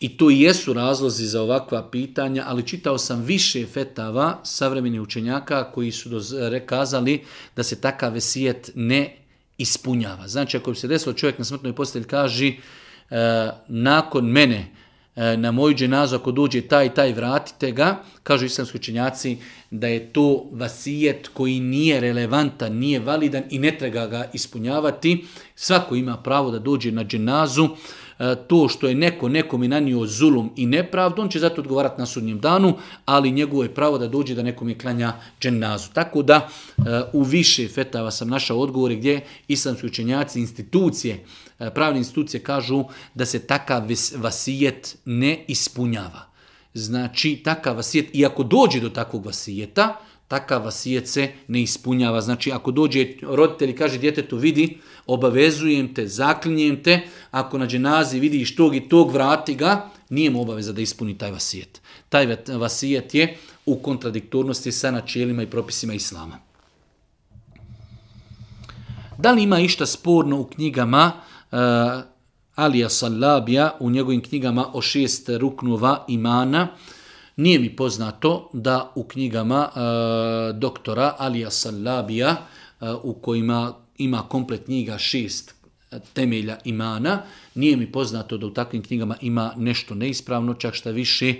i to jesu razlozi za ovakva pitanja, ali čitao sam više fetava savremenih učenjaka koji su kazali da se takav vesijet ne ispunjava. Znači, ako bi se desilo čovjek na smrtnoj postelji kaže e, nakon mene E, na moju dženazu ako dođe taj taj vratite ga, kažu islamski učenjaci da je to vasijet koji nije relevantan, nije validan i ne treba ga ispunjavati. Svako ima pravo da dođe na dženazu. E, to što je neko nekom je nanio zulum i nepravdu, on će zato odgovarati na sudnjem danu, ali njegovo je pravo da dođe da nekom je klanja dženazu. Tako da e, u više fetava sam našao odgovore gdje islamski učenjaci, institucije E, pravne institucije kažu da se takav vasijet ne ispunjava. Znači, takav vasijet, i ako dođe do takvog vasijeta, takav vasijet se ne ispunjava. Znači, ako dođe roditelj i kaže djetetu, vidi, obavezujem te, zaklinjem te, ako na dženazi vidiš tog i tog, vrati ga, nije mu obaveza da ispuni taj vasijet. Taj vasijet je u kontradiktornosti sa načelima i propisima Islama. Da li ima išta sporno u knjigama Eh, Alija Sallabija u njegovim knjigama o šest ruknova imana. Nije mi poznato da u knjigama eh, doktora Alija Sallabija eh, u kojima ima komplet knjiga šest temelja imana. Nije mi poznato da u takvim knjigama ima nešto neispravno, čak šta više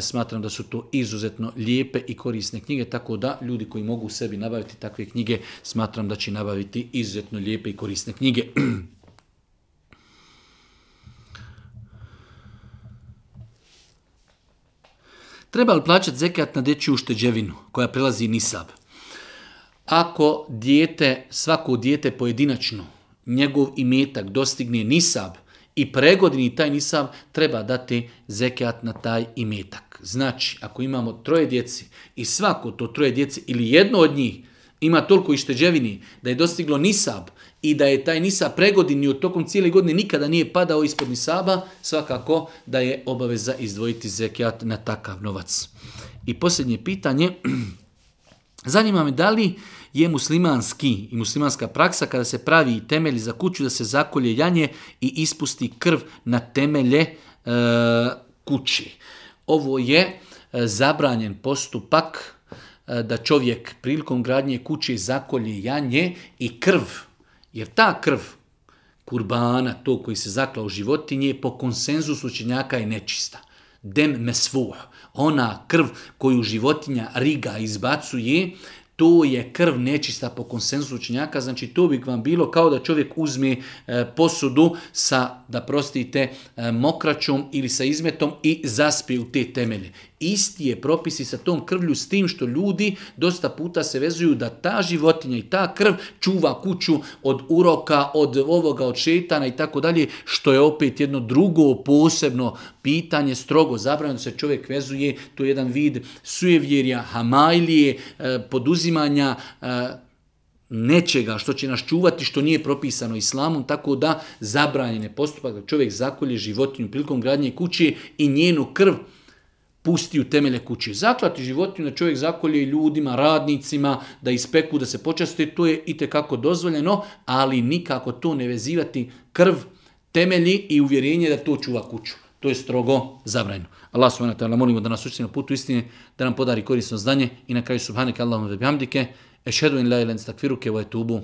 smatram da su to izuzetno lijepe i korisne knjige, tako da ljudi koji mogu u sebi nabaviti takve knjige smatram da će nabaviti izuzetno lijepe i korisne knjige. (clears throat) Treba li plaćati zekat na dječju ušteđevinu koja prelazi nisab? Ako dijete, svako dijete pojedinačno, njegov imetak dostigne nisab i pregodini taj nisab, treba dati zekat na taj imetak. Znači, ako imamo troje djeci i svako to troje djeci ili jedno od njih ima toliko išteđevini da je dostiglo nisab, i da je taj nisa pregodin i tokom cijele godine nikada nije padao ispod nisaba, svakako da je obaveza izdvojiti zekijat na takav novac. I posljednje pitanje, (clears throat) zanima me da li je muslimanski i muslimanska praksa kada se pravi temelj za kuću da se zakolje janje i ispusti krv na temelje e, kući. Ovo je e, zabranjen postupak e, da čovjek prilikom gradnje kuće zakolje janje i krv jer ta krv kurbana, to koji se zaklao životinje, po konsenzusu učenjaka je nečista. Dem mesvuh, ona krv koju životinja riga izbacuje, to je krv nečista po konsenzusu učenjaka, znači to bi vam bilo kao da čovjek uzme e, posudu sa, da prostite, e, mokraćom ili sa izmetom i zaspije u te temelje. Isti je propisi sa tom krvlju s tim što ljudi dosta puta se vezuju da ta životinja i ta krv čuva kuću od uroka, od ovoga, od šetana i tako dalje, što je opet jedno drugo posebno pitanje, strogo zabranjeno se čovjek vezuje, to je jedan vid sujevjerja, hamajlije, e, poduzimanja e, nečega što će nas čuvati što nije propisano islamom, tako da zabranjen je postupak da čovjek zakolje životinju prilikom gradnje kuće i njenu krv pusti u temelje kuće. Zaklati životinju da čovjek zakolje ljudima, radnicima, da ispeku, da se počasti, to je kako dozvoljeno, ali nikako to ne vezivati krv, temelji i uvjerenje da to čuva kuću. To je strogo zabranjeno. Allah subhanahu wa ta'ala molimo da nas učite na putu istine, da nam podari korisno znanje i na kraju subhanaka Allahumma wa bihamdike, ešhedu in la ilaha illa wa etubu